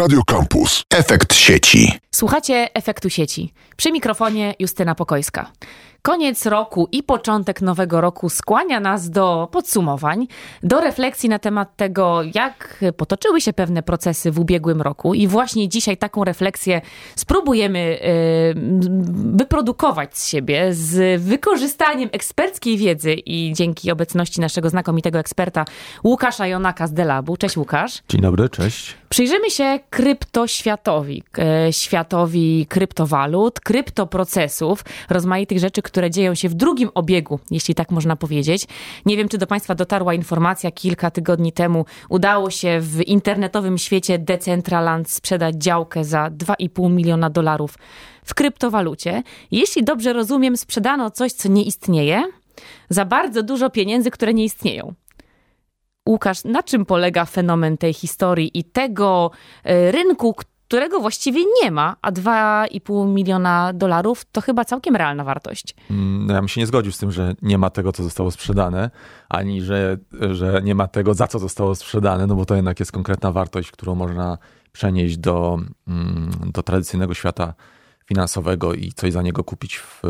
Radio Campus. Efekt sieci. Słuchacie efektu sieci. Przy mikrofonie Justyna Pokojska. Koniec roku i początek nowego roku skłania nas do podsumowań, do refleksji na temat tego, jak potoczyły się pewne procesy w ubiegłym roku. I właśnie dzisiaj taką refleksję spróbujemy yy, wyprodukować z siebie z wykorzystaniem eksperckiej wiedzy i dzięki obecności naszego znakomitego eksperta Łukasza Jonaka z Delabu. Cześć Łukasz. Dzień dobry, cześć. Przyjrzymy się kryptoświatowi, e, światowi kryptowalut, kryptoprocesów, rozmaitych rzeczy, które dzieją się w drugim obiegu, jeśli tak można powiedzieć. Nie wiem, czy do Państwa dotarła informacja kilka tygodni temu. Udało się w internetowym świecie Decentraland sprzedać działkę za 2,5 miliona dolarów w kryptowalucie. Jeśli dobrze rozumiem, sprzedano coś, co nie istnieje, za bardzo dużo pieniędzy, które nie istnieją. Łukasz, na czym polega fenomen tej historii i tego e, rynku, którego właściwie nie ma, a 2,5 miliona dolarów to chyba całkiem realna wartość. Mm, no ja bym się nie zgodził z tym, że nie ma tego, co zostało sprzedane, ani że, że nie ma tego, za co zostało sprzedane, no bo to jednak jest konkretna wartość, którą można przenieść do, mm, do tradycyjnego świata finansowego i coś za niego kupić, w,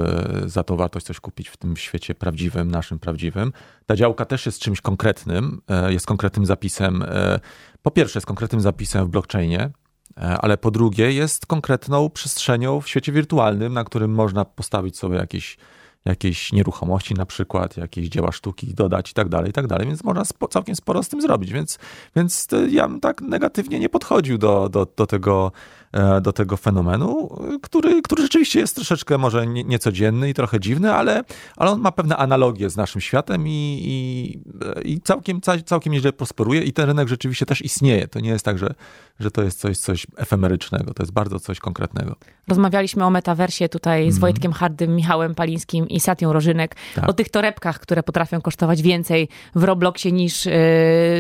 za tą wartość coś kupić w tym świecie prawdziwym, naszym prawdziwym. Ta działka też jest czymś konkretnym, e, jest konkretnym zapisem, e, po pierwsze jest konkretnym zapisem w blockchainie, ale po drugie jest konkretną przestrzenią w świecie wirtualnym, na którym można postawić sobie jakieś jakieś nieruchomości na przykład, jakieś dzieła sztuki dodać i tak dalej, i tak dalej, więc można spo, całkiem sporo z tym zrobić, więc, więc ja bym tak negatywnie nie podchodził do, do, do tego E, do tego fenomenu, który, który rzeczywiście jest troszeczkę może niecodzienny i trochę dziwny, ale, ale on ma pewne analogie z naszym światem i, i, i całkiem, całkiem nieźle prosperuje i ten rynek rzeczywiście też istnieje. To nie jest tak, że, że to jest coś, coś efemerycznego, to jest bardzo coś konkretnego. Rozmawialiśmy o metaversie tutaj z mhm. Wojtkiem Hardym, Michałem Palińskim i Satią Rożynek, tak. o tych torebkach, które potrafią kosztować więcej w Robloxie niż yy,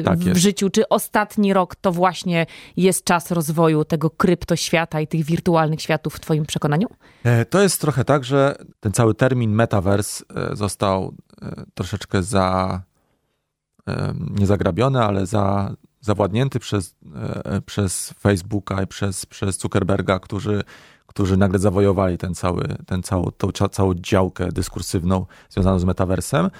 tak w życiu. Czy ostatni rok to właśnie jest czas rozwoju tego krypto świata i tych wirtualnych światów w Twoim przekonaniu? E, to jest trochę tak, że ten cały termin metaverse e, został e, troszeczkę za nie zagrabiony, ale za, zawładnięty przez, przez Facebooka i przez, przez Zuckerberga, którzy, którzy nagle zawojowali ten cały, ten całą, całą działkę dyskursywną związaną z metaversem.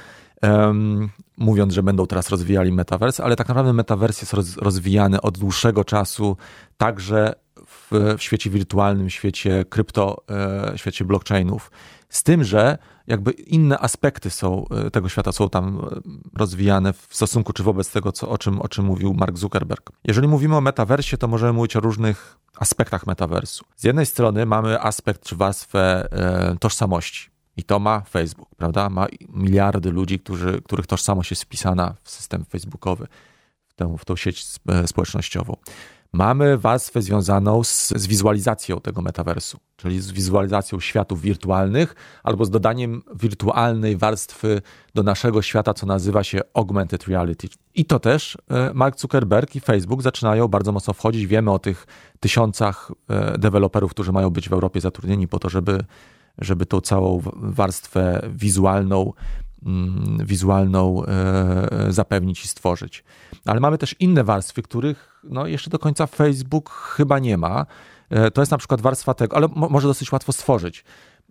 Um, mówiąc, że będą teraz rozwijali metavers, ale tak naprawdę metavers jest roz, rozwijany od dłuższego czasu także w, w świecie wirtualnym, świecie krypto, e, świecie blockchainów. Z tym, że jakby inne aspekty są, e, tego świata są tam e, rozwijane w stosunku czy wobec tego, co, o, czym, o czym mówił Mark Zuckerberg. Jeżeli mówimy o metaversie, to możemy mówić o różnych aspektach metaversu. Z jednej strony mamy aspekt czy warstwę e, tożsamości. I to ma Facebook, prawda? Ma miliardy ludzi, którzy, których tożsamość jest wpisana w system facebookowy, w tę, w tą sieć społecznościową. Mamy warstwę związaną z, z wizualizacją tego metaversu, czyli z wizualizacją światów wirtualnych albo z dodaniem wirtualnej warstwy do naszego świata, co nazywa się augmented reality. I to też e, Mark Zuckerberg i Facebook zaczynają bardzo mocno wchodzić. Wiemy o tych tysiącach e, deweloperów, którzy mają być w Europie zatrudnieni po to, żeby, żeby tą całą warstwę wizualną Mm, wizualną e, zapewnić i stworzyć. Ale mamy też inne warstwy, których no, jeszcze do końca Facebook chyba nie ma. E, to jest na przykład warstwa tego, ale może dosyć łatwo stworzyć.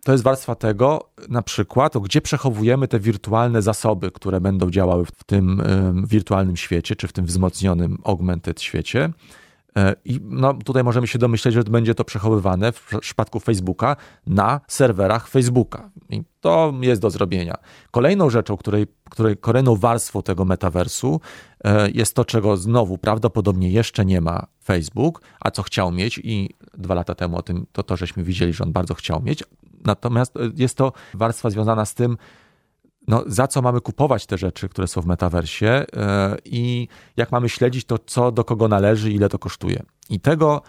To jest warstwa tego, na przykład, gdzie przechowujemy te wirtualne zasoby, które będą działały w tym wirtualnym świecie, czy w tym wzmocnionym augmented świecie. E, I no, tutaj możemy się domyśleć, że będzie to przechowywane w przypadku Facebooka na serwerach Facebooka. I to jest do zrobienia. Kolejną rzeczą, której, której kolejną warstwą tego metaversu e, jest to, czego znowu prawdopodobnie jeszcze nie ma Facebook, a co chciał mieć i dwa lata temu o tym, to to żeśmy widzieli, że on bardzo chciał mieć. Natomiast e, jest to warstwa związana z tym, no, za co mamy kupować te rzeczy, które są w metaversie e, i jak mamy śledzić to, co do kogo należy, ile to kosztuje. I tego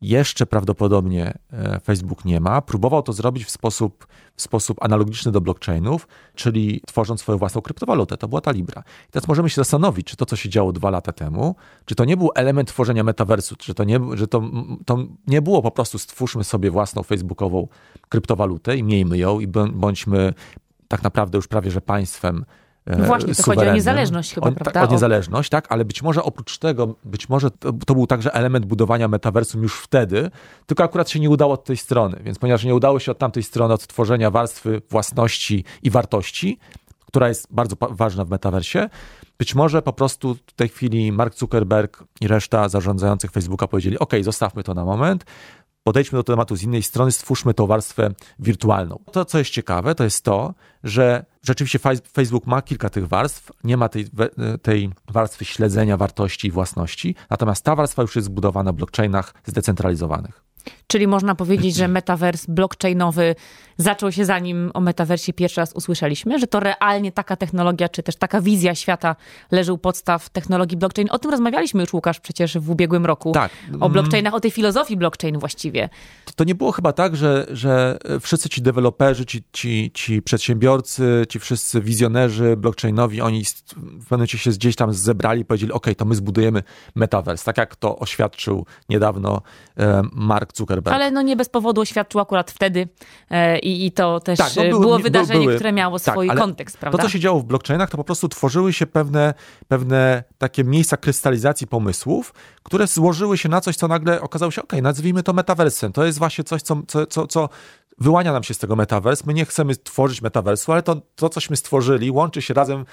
jeszcze prawdopodobnie e, Facebook nie ma. Próbował to zrobić w sposób, w sposób analogiczny do blockchainów, czyli tworząc swoją własną kryptowalutę. To była ta Libra. I teraz możemy się zastanowić, czy to, co się działo dwa lata temu, czy to nie był element tworzenia metaversu, czy to nie, że to, to nie było po prostu stwórzmy sobie własną facebookową kryptowalutę i miejmy ją i bądźmy tak naprawdę już prawie że państwem e, No właśnie, to chodzi o niezależność chyba, o, prawda? Tak, o niezależność, tak, ale być może oprócz tego, być może to, to był także element budowania metaversum już wtedy, tylko akurat się nie udało od tej strony, więc ponieważ nie udało się od tamtej strony odtworzenia warstwy własności i wartości, która jest bardzo ważna w metaversie, być może po prostu w tej chwili Mark Zuckerberg i reszta zarządzających Facebooka powiedzieli, ok, zostawmy to na moment, podejdźmy do tematu z innej strony, stwórzmy tą warstwę wirtualną. To, co jest ciekawe, to jest to, że rzeczywiście Facebook ma kilka tych warstw, nie ma tej, tej warstwy śledzenia wartości i własności, natomiast ta warstwa już jest zbudowana w blockchainach zdecentralizowanych. Czyli można powiedzieć, że metavers blockchainowy zaczął się zanim o metaversie pierwszy raz usłyszeliśmy, że to realnie taka technologia, czy też taka wizja świata leży u podstaw technologii blockchain. O tym rozmawialiśmy już, Łukasz, przecież w ubiegłym roku. Tak. O blockchainach, o tej filozofii blockchain właściwie. To, to nie było chyba tak, że, że wszyscy ci deweloperzy, ci, ci, ci przedsiębiorcy, ci wszyscy wizjonerzy blockchainowi, oni w pewnym momencie się gdzieś tam zebrali i powiedzieli, ok, to my zbudujemy metaverse, tak jak to oświadczył niedawno e, Mark Zuckerberg. Ale no nie bez powodu oświadczył akurat wtedy e, i, i to też Tak, no były- było by- wydarzenie, były- które miało tak, swój kontekst, prawda? To, co się działo w blockchainach, to po prostu tworzyły się pewne, pewne takie miejsca krystalizacji pomysłów, które złożyły się na coś, co nagle okazało się, ok, nazwijmy to metaversem. To jest właśnie coś, co, co, co, co wyłania nam się z tego metavers. My nie chcemy tworzyć metaversu, ale to, to cośmy stworzyli, łączy się razem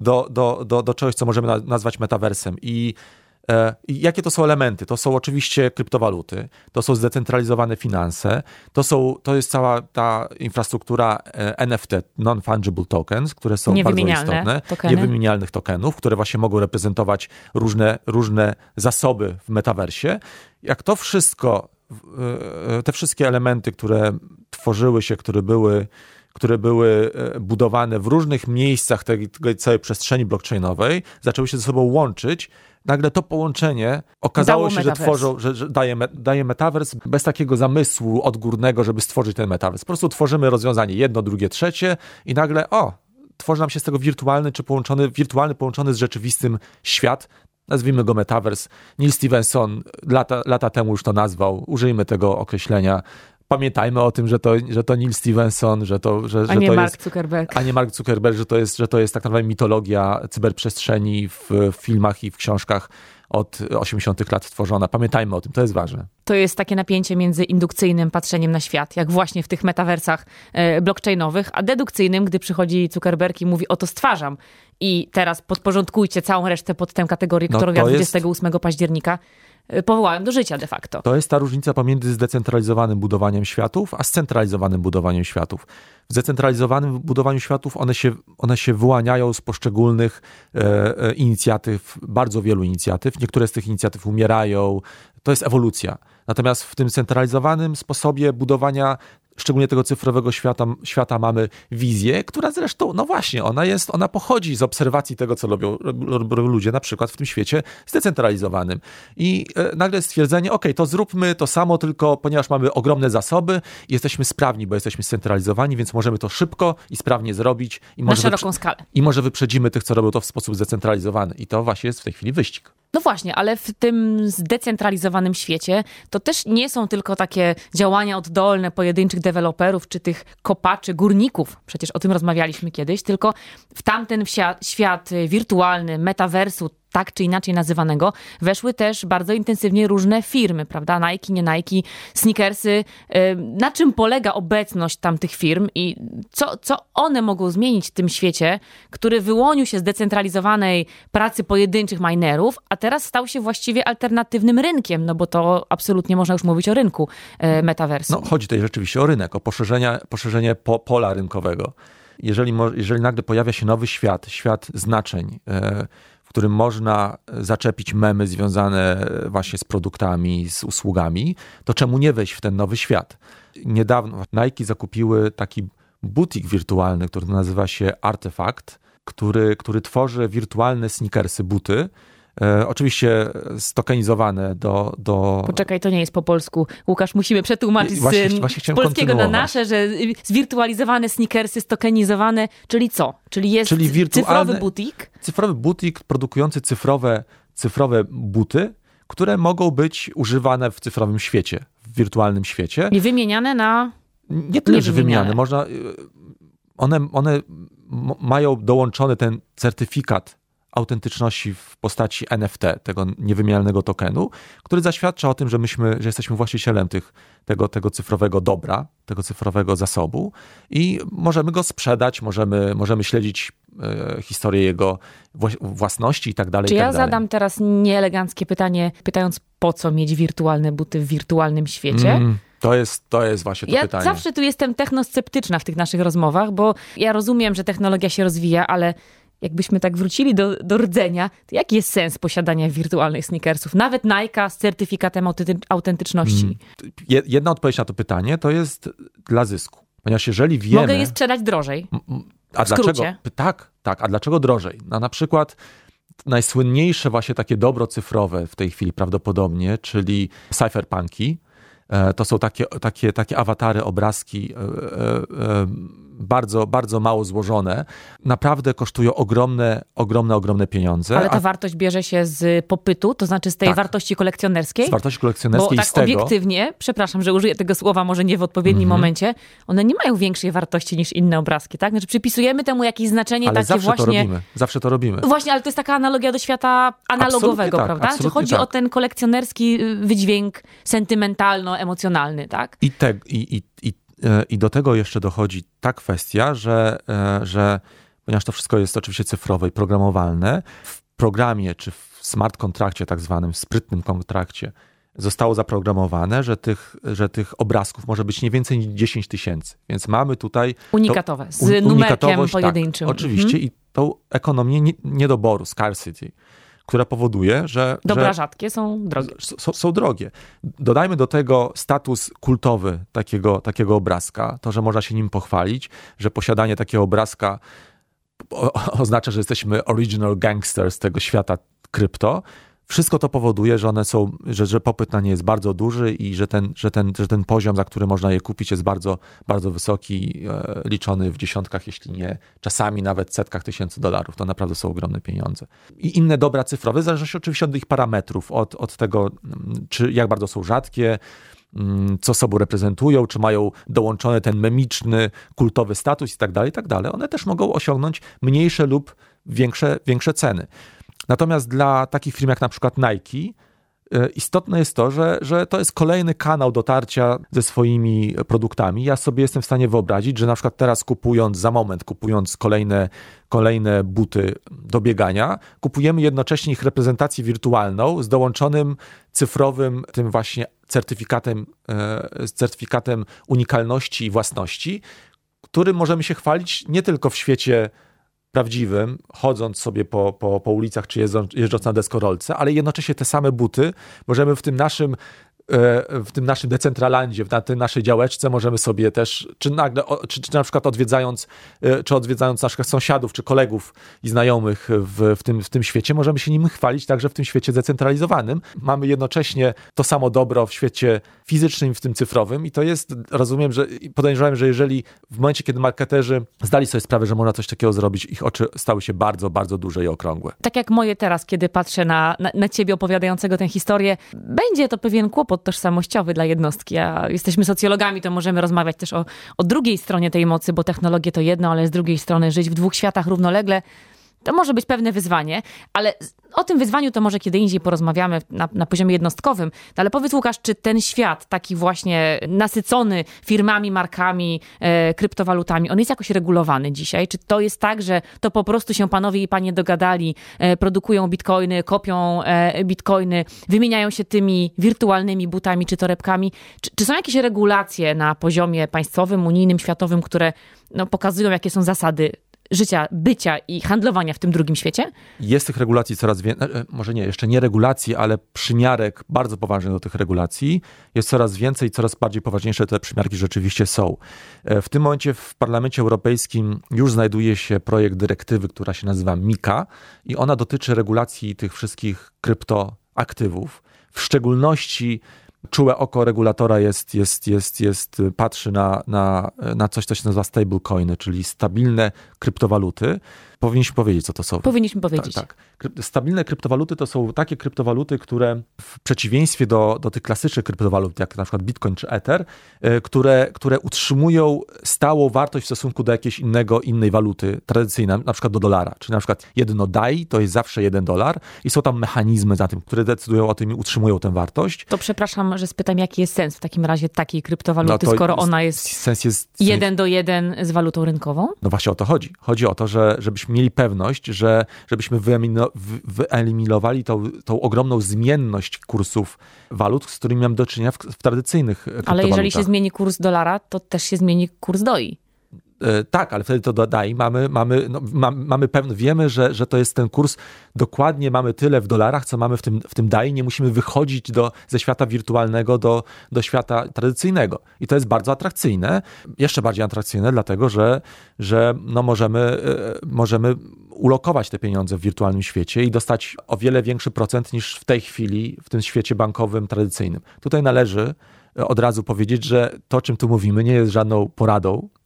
do, do, do, do czegoś, co możemy na, nazwać metaversem. I jakie to są elementy? To są oczywiście kryptowaluty, to są zdecentralizowane finanse, to, są, to jest cała ta infrastruktura e, NFT, non-fungible tokens, które są bardzo istotne, tokeny. niewymienialnych tokenów, które właśnie mogą reprezentować różne, różne zasoby w metaversie. Jak to wszystko, e, te wszystkie elementy, które tworzyły się, które były które były e, budowane w różnych miejscach tej, tej całej przestrzeni blockchainowej, zaczęły się ze sobą łączyć. Nagle to połączenie okazało Dało się, że metavers. tworzą, że, że daje, me- daje metavers bez takiego zamysłu odgórnego, żeby stworzyć ten metavers. Po prostu tworzymy rozwiązanie jedno, drugie, trzecie i nagle o, tworzy nam się z tego wirtualny czy połączony, wirtualny połączony z rzeczywistym świat. Nazwijmy go metavers. Neil Stevenson lata, lata temu już to nazwał. Użyjmy tego określenia. Pamiętajmy o tym, że to, że to Neil Stevenson, że to, że, A że nie to Mark jest Zuckerberg. a nie Mark Zuckerberg, że to jest, że to jest tak naprawdę mitologia cyberprzestrzeni w, w filmach i w książkach od 80. lat tworzona. Pamiętajmy o tym, to jest ważne. To jest takie napięcie między indukcyjnym patrzeniem na świat, jak właśnie w tych metaversach e, blockchainowych, a dedukcyjnym, gdy przychodzi Zuckerberg i mówi, oto stwarzam i teraz podporządkujcie całą resztę pod tę kategorię, No którą ja jest- 28 października e, powołałem do życia de facto. To jest ta różnica pomiędzy zdecentralizowanym budowaniem światów, a scentralizowanym budowaniem światów. W zdecentralizowanym budowaniu światów one się, one się wyłaniają z poszczególnych e, e, inicjatyw, bardzo wielu inicjatyw. Niektóre z tych inicjatyw umierają. To jest ewolucja. Natomiast w tym centralizowanym sposobie budowania szczególnie tego cyfrowego świata, świata mamy wizję, która zresztą, no właśnie, ona jest, ona pochodzi z obserwacji tego, co robią, robią ludzie na przykład w tym świecie zdecentralizowanym. I e, nagle stwierdzenie, ok, to zróbmy to samo, tylko ponieważ mamy ogromne zasoby, jesteśmy sprawni, bo jesteśmy scentralizowani, więc możemy to szybko i sprawnie zrobić. I Na może, szeroką skalę. I może wyprzedzimy tych, co robią to w sposób zdecentralizowany. I to właśnie jest w tej chwili wyścig. No właśnie, ale w tym zdecentralizowanym świecie to też nie są tylko takie działania oddolne pojedynczych deweloperów czy tych kopaczy, górników, przecież o tym rozmawialiśmy kiedyś, tylko w tamten świat wirtualny, metaversu, tak czy inaczej nazywanego, weszły też bardzo intensywnie różne firmy, prawda? Nike, nie Nike, sneakersy. Na czym polega obecność tamtych firm i co, co one mogą zmienić w tym świecie, który wyłonił się z decentralizowanej pracy pojedynczych minerów, a teraz stał się właściwie alternatywnym rynkiem, no bo to absolutnie można już mówić o rynku e, metaversu. No, chodzi tutaj rzeczywiście o rynek, o poszerzenie, poszerzenie po, pola rynkowego. Jeżeli, jeżeli nagle pojawia się nowy świat, świat znaczeń, e, w którym można zaczepić memy związane właśnie z produktami, z usługami, to czemu nie wejść w ten nowy świat? Niedawno Nike zakupiły taki butik wirtualny, który nazywa się Artefact, który, który tworzy wirtualne sneakersy, buty, e, oczywiście stokenizowane do, do, Poczekaj, to nie jest po polsku. Łukasz, musimy przetłumaczyć Właśnie- z, właśnie z polskiego na nasze, że zwirtualizowane sneakersy, stokenizowane, czyli co? Czyli jest Czyli wirtualne- cyfrowy butik, cyfrowy butik produkujący cyfrowe, cyfrowe buty, które mogą być używane w cyfrowym świecie, w wirtualnym świecie. i wymieniane na... Nie tyle, że wymiany. Można, y, one, one mają dołączony ten certyfikat autentyczności w postaci NFT, tego niewymiennego tokenu, który zaświadcza o tym, że myśmy, że jesteśmy właścicielem tych, tego, tego cyfrowego dobra, tego cyfrowego zasobu i możemy go sprzedać, możemy, możemy śledzić e, historię jego własności i tak dalej. Czy tak ja dalej. zadam teraz nieeleganckie pytanie, pytając po co mieć wirtualne buty w wirtualnym świecie? Mm. To jest, to jest właśnie to ja pytanie. Ja zawsze tu jestem technosceptyczna w tych naszych rozmowach, bo ja rozumiem, że technologia się rozwija, ale jakbyśmy tak wrócili do, do rdzenia, to jaki jest sens posiadania wirtualnych sneakersów? Nawet Nike z certyfikatem autentyczności. Hmm. Jedna odpowiedź na to pytanie to jest dla zysku. Ponieważ jeżeli wiemy... Mogę je sprzedać drożej. A dlaczego? Tak, tak. A dlaczego drożej? No, na przykład najsłynniejsze właśnie takie dobro cyfrowe w tej chwili prawdopodobnie, czyli cypherpunki, e, to są takie, takie, takie awatary, obrazki e, e, bardzo, bardzo mało złożone, naprawdę kosztują ogromne, ogromne, ogromne pieniądze. Ale ta a... wartość bierze się z popytu, to znaczy z tej tak. wartości kolekcjonerskiej? Z wartości kolekcjonerskiej Bo tak z tego... obiektywnie, przepraszam, że użyję tego słowa może nie w odpowiednim mm -hmm. momencie, one nie mają większej wartości niż inne obrazki, tak? Znaczy przypisujemy temu jakieś znaczenie ale takie zawsze właśnie... to robimy, zawsze to robimy. Właśnie, ale to jest taka analogia do świata analogowego, tak, prawda? Czy chodzi tak. o ten kolekcjonerski y, wydźwięk sentymentalno-emocjonalny, tak? I, te, i, i, i I do tego jeszcze dochodzi ta kwestia, że, e, że ponieważ to wszystko jest oczywiście cyfrowe i programowalne, w programie czy w smart kontrakcie, tak zwanym sprytnym kontrakcie, zostało zaprogramowane, że tych, że tych obrazków może być nie więcej niż 10 tysięcy. Więc mamy tutaj. Unikatowe, z un, numerkiem tak, pojedynczym. Tak, oczywiście, mhm. i tą ekonomię niedoboru, scarcity która powoduje, że. Dobra że rzadkie są drogie. Są, są, drogie. Dodajmy do tego status kultowy takiego, takiego obrazka, to, że można się nim pochwalić, że posiadanie takiego obrazka oznacza, że jesteśmy original gangsters tego świata krypto, wszystko to powoduje, że one są, że, że popyt na nie jest bardzo duży i że ten, że, ten, że ten poziom, za który można je kupić, jest bardzo, bardzo wysoki, e, liczony w dziesiątkach, jeśli nie czasami nawet setkach tysięcy dolarów. To naprawdę są ogromne pieniądze. I inne dobra cyfrowe, zależy się oczywiście od ich parametrów, od, od tego, mm, czy jak bardzo są rzadkie, mm, co sobą reprezentują, czy mają dołączony ten memiczny, kultowy status i tak dalej, tak dalej. One też mogą osiągnąć mniejsze lub większe, większe ceny. Natomiast dla takich firm jak na przykład Nike, e, Istotne jest to, że, że to jest kolejny kanał dotarcia ze swoimi produktami. Ja sobie jestem w stanie wyobrazić, że na przykład teraz kupując, za moment kupując kolejne, kolejne buty do biegania, kupujemy jednocześnie ich reprezentację wirtualną z dołączonym cyfrowym tym właśnie certyfikatem, e, certyfikatem unikalności i własności, którym możemy się chwalić nie tylko w świecie prawdziwym, chodząc sobie po, po, po ulicach czy jeżdżąc, jeżdżąc na deskorolce, ale jednocześnie te same buty możemy w tym naszym w tym naszym decentralandzie, w tej naszej działeczce możemy sobie też, czy nagle, czy, czy na przykład odwiedzając, e, czy odwiedzając naszych sąsiadów, czy kolegów i znajomych w, w, tym, w tym świecie, możemy się nim chwalić także w tym świecie zdecentralizowanym. Mamy jednocześnie to samo dobro w świecie fizycznym, w tym cyfrowym i to jest, rozumiem, że podejrzewam, że jeżeli w momencie, kiedy marketerzy zdali sobie sprawę, że można coś takiego zrobić, ich oczy stały się bardzo, bardzo duże i okrągłe. Tak jak moje teraz, kiedy patrzę na, na, na ciebie opowiadającego tę historię, będzie to pewien kłopot tożsamościowy dla jednostki. A jesteśmy socjologami, to możemy rozmawiać też o, o drugiej stronie tej mocy, bo technologie to jedno, ale z drugiej strony żyć w dwóch światach równolegle to może być pewne wyzwanie, ale o tym wyzwaniu to może kiedy indziej porozmawiamy na, na poziomie jednostkowym. No ale powiedz Łukasz, czy ten świat taki właśnie nasycony firmami, markami, e, kryptowalutami, on jest jakoś regulowany dzisiaj? Czy to jest tak, że to po prostu się panowie i panie dogadali, e, produkują bitcoiny, kopią e, bitcoiny, wymieniają się tymi wirtualnymi butami czy torebkami? Czy, czy są jakieś regulacje na poziomie państwowym, unijnym, światowym, które no, pokazują, jakie są zasady życia, bycia i handlowania w tym drugim świecie? Jest tych regulacji coraz więcej, e, może nie, jeszcze nie regulacji, ale przymiarek bardzo poważny do tych regulacji. Jest coraz więcej, coraz bardziej poważniejsze te przymiarki rzeczywiście są. E, w tym momencie w Parlamencie Europejskim już znajduje się projekt dyrektywy, która się nazywa MIKA i ona dotyczy regulacji tych wszystkich kryptoaktywów, w szczególności czułe oko regulatora jest, jest, jest, jest patrzy na, na, na coś, co się nazywa stablecoiny, czyli stabilne kryptowaluty. Powinniśmy powiedzieć, co to są. Powinniśmy powiedzieć. Tak, tak. Stabilne kryptowaluty to są takie kryptowaluty, które w przeciwieństwie do, do tych klasycznych kryptowalut, jak na przykład Bitcoin czy Ether, e, które, które utrzymują stałą wartość w stosunku do jakiejś innego, innej waluty tradycyjnej, na przykład do dolara. Czyli na przykład jedno DAI to jest zawsze jeden dolar i są tam mechanizmy za tym, które decydują o tym i utrzymują tę wartość. To przepraszam, że spytam, jaki jest sens w takim razie takiej kryptowaluty, no skoro ona jest, sens jest jeden do jeden z walutą rynkową? No właśnie o to chodzi. Chodzi o to, że, żebyśmy mieli pewność, że żebyśmy wyeliminowali tą, tą ogromną zmienność kursów walut, z którymi mamy do czynienia w, w tradycyjnych Ale jeżeli się zmieni kurs dolara, to też się zmieni kurs doi. E, tak, ale wtedy to dodaj. Mamy, mamy, no, mamy, mamy pewne, wiemy, że, że to jest ten kurs, dokładnie mamy tyle w dolarach, co mamy w tym, w tym DAI. Nie musimy wychodzić do, ze świata wirtualnego do, do świata tradycyjnego. I to jest bardzo atrakcyjne. Jeszcze bardziej atrakcyjne, dlatego że, że no możemy, e, możemy ulokować te pieniądze w wirtualnym świecie i dostać o wiele większy procent niż w tej chwili w tym świecie bankowym tradycyjnym. Tutaj należy od razu powiedzieć, że to, czym tu mówimy, nie jest żadną poradą, E,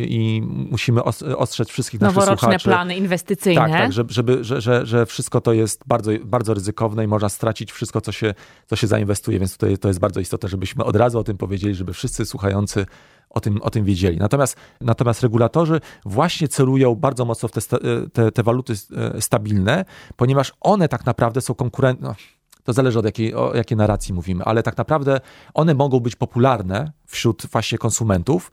i musimy ostrzec wszystkich naszych Noworoczne słuchaczy. plany inwestycyjne. Tak, tak żeby, żeby, że, że, że wszystko to jest bardzo, bardzo ryzykowne i można stracić wszystko, co się, co się zainwestuje, więc tutaj to jest bardzo istotne, żebyśmy od razu o tym powiedzieli, żeby wszyscy słuchający o tym, o tym wiedzieli. Natomiast, natomiast regulatorzy właśnie celują bardzo mocno w te, te, te waluty e, stabilne, ponieważ one tak naprawdę są konkurencją. No, to zależy od jakiej, o jakiej narracji mówimy, ale tak naprawdę one mogą być popularne wśród właśnie konsumentów,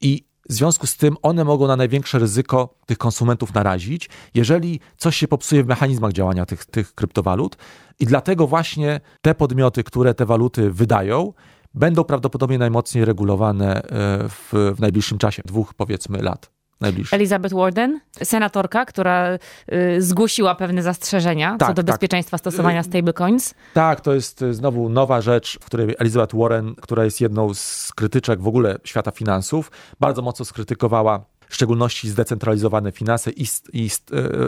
i w związku z tym one mogą na największe ryzyko tych konsumentów narazić, jeżeli coś się popsuje w mechanizmach działania tych, tych kryptowalut. I dlatego właśnie te podmioty, które te waluty wydają, będą prawdopodobnie najmocniej regulowane e, w, w najbliższym czasie, dwóch powiedzmy lat najbliższy. Elizabeth Warden, senatorka, która y, zgłosiła pewne zastrzeżenia tak, co do tak. bezpieczeństwa stosowania y, stablecoins. Tak, to jest y, znowu nowa rzecz, w której Elizabeth Warren, która jest jedną z krytyczek w ogóle świata finansów, bardzo mocno skrytykowała w szczególności zdecentralizowane finanse i, i y,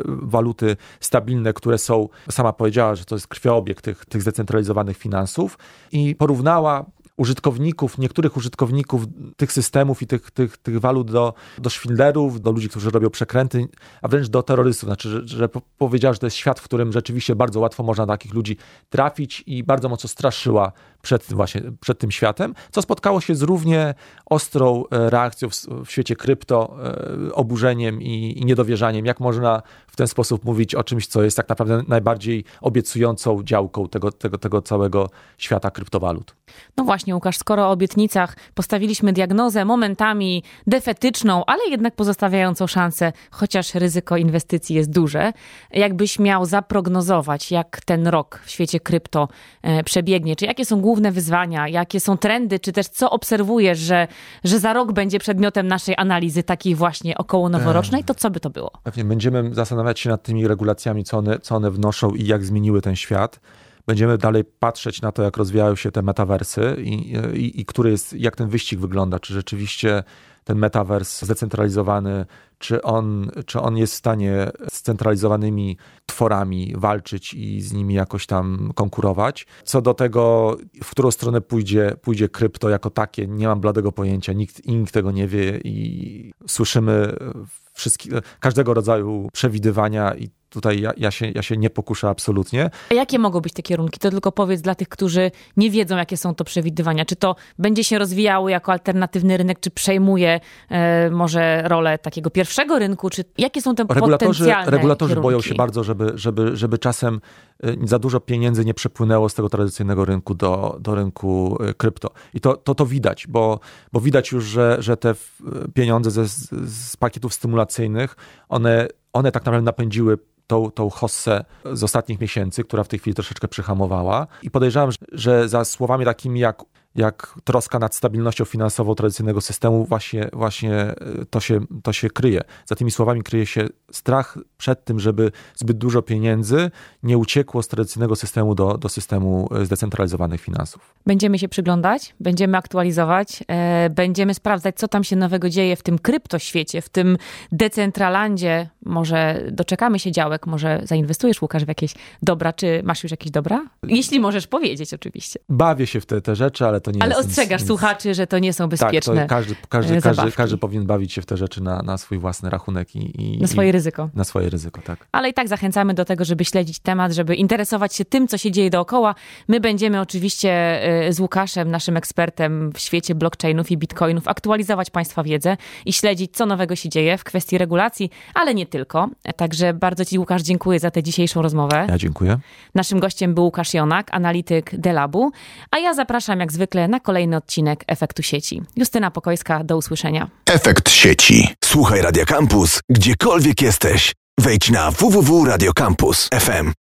waluty stabilne, które są, sama powiedziała, że to jest krwioobieg tych, tych zdecentralizowanych finansów i porównała użytkowników, niektórych użytkowników tych systemów i tych, tych, tych walut do, do szwindlerów, do ludzi, którzy robią przekręty, a wręcz do terrorystów. Znaczy, że, że powiedziała, że to jest świat, w którym rzeczywiście bardzo łatwo można takich ludzi trafić i bardzo mocno straszyła przed, właśnie, przed tym światem, co spotkało się z równie ostrą e, reakcją w, w świecie krypto, e, oburzeniem i, i niedowierzaniem. Jak można w ten sposób mówić o czymś, co jest tak naprawdę najbardziej obiecującą działką tego, tego, tego całego świata kryptowalut? No właśnie, Łukasz, skoro o obietnicach postawiliśmy diagnozę momentami defetyczną, ale jednak pozostawiającą szansę, chociaż ryzyko inwestycji jest duże, jakbyś miał zaprognozować, jak ten rok w świecie krypto e, przebiegnie, czy jakie są główne wyzwania, jakie są trendy, czy też co obserwujesz, że, że za rok będzie przedmiotem naszej analizy takiej właśnie około noworocznej, to co by to było? Pewnie będziemy zastanawiać się nad tymi regulacjami, co one, co one wnoszą i jak zmieniły ten świat będziemy dalej patrzeć na to, jak rozwijają się te metawersy i, i, i który jest, jak ten wyścig wygląda. Czy rzeczywiście ten metavers zdecentralizowany, czy on, czy on jest w stanie z centralizowanymi tworami walczyć i z nimi jakoś tam konkurować. Co do tego, w którą stronę pójdzie, pójdzie krypto jako takie, nie mam bladego pojęcia, nikt, nikt tego nie wie i słyszymy każdego rodzaju przewidywania i tutaj ja, ja, się, ja się nie pokuszę absolutnie. A jakie mogą być te kierunki? To tylko powiedz dla tych, którzy nie wiedzą, jakie są to przewidywania. Czy to będzie się rozwijało jako alternatywny rynek, czy przejmuje e, może rolę takiego pierwszego rynku, czy jakie są te regulatorzy, potencjalne Regulatorzy kierunki? boją się bardzo, żeby, żeby, żeby czasem e, za dużo pieniędzy nie przepłynęło z tego tradycyjnego rynku do, do rynku e, krypto. I to, to, to widać, bo, bo widać już, że, że te pieniądze ze, z pakietów stymulacyjnych, one, one tak naprawdę napędziły tą, tą hossę z ostatnich miesięcy, która w tej chwili troszeczkę przyhamowała. I podejrzewam, że za słowami takimi jak jak troska nad stabilnością finansową tradycyjnego systemu, właśnie, właśnie e, to, się, to się kryje. Za tymi słowami kryje się strach przed tym, żeby zbyt dużo pieniędzy nie uciekło z tradycyjnego systemu do, do systemu e, zdecentralizowanych finansów. Będziemy się przyglądać, będziemy aktualizować, e, będziemy sprawdzać, co tam się nowego dzieje w tym kryptoświecie, w tym decentralandzie. Może doczekamy się działek, może zainwestujesz, Łukasz, w jakieś dobra, czy masz już jakieś dobra? Jeśli możesz powiedzieć, oczywiście. Bawię się w te, te rzeczy, ale to nie Ale jest ostrzegasz nic, słuchaczy, że to nie są bezpieczne. Tak, każdy, każdy, e, każdy, każdy powinien bawić się w te rzeczy na, na swój własny rachunek i, i Na swoje i, ryzyko. na swoje ryzyko, tak. Ale i tak zachęcamy do tego, żeby śledzić temat, żeby interesować się tym, co się dzieje dookoła. My będziemy oczywiście e, z Łukaszem, naszym ekspertem w świecie blockchainów i bitcoinów, aktualizować Państwa wiedzę i śledzić, co nowego się dzieje w kwestii regulacji, ale nie tylko. Także bardzo Ci, Łukasz, dziękuję za tę dzisiejszą rozmowę. Ja dziękuję. Naszym gościem był Łukasz Jonak, analityk Delabu, a ja zapraszam jak zwykle na kolejny odcinek Efektu Sieci. Justyna Pokojska, do usłyszenia. Efekt sieci. Słuchaj Radio Campus, gdziekolwiek jesteś. Wejdź na www.radiocampus.fm.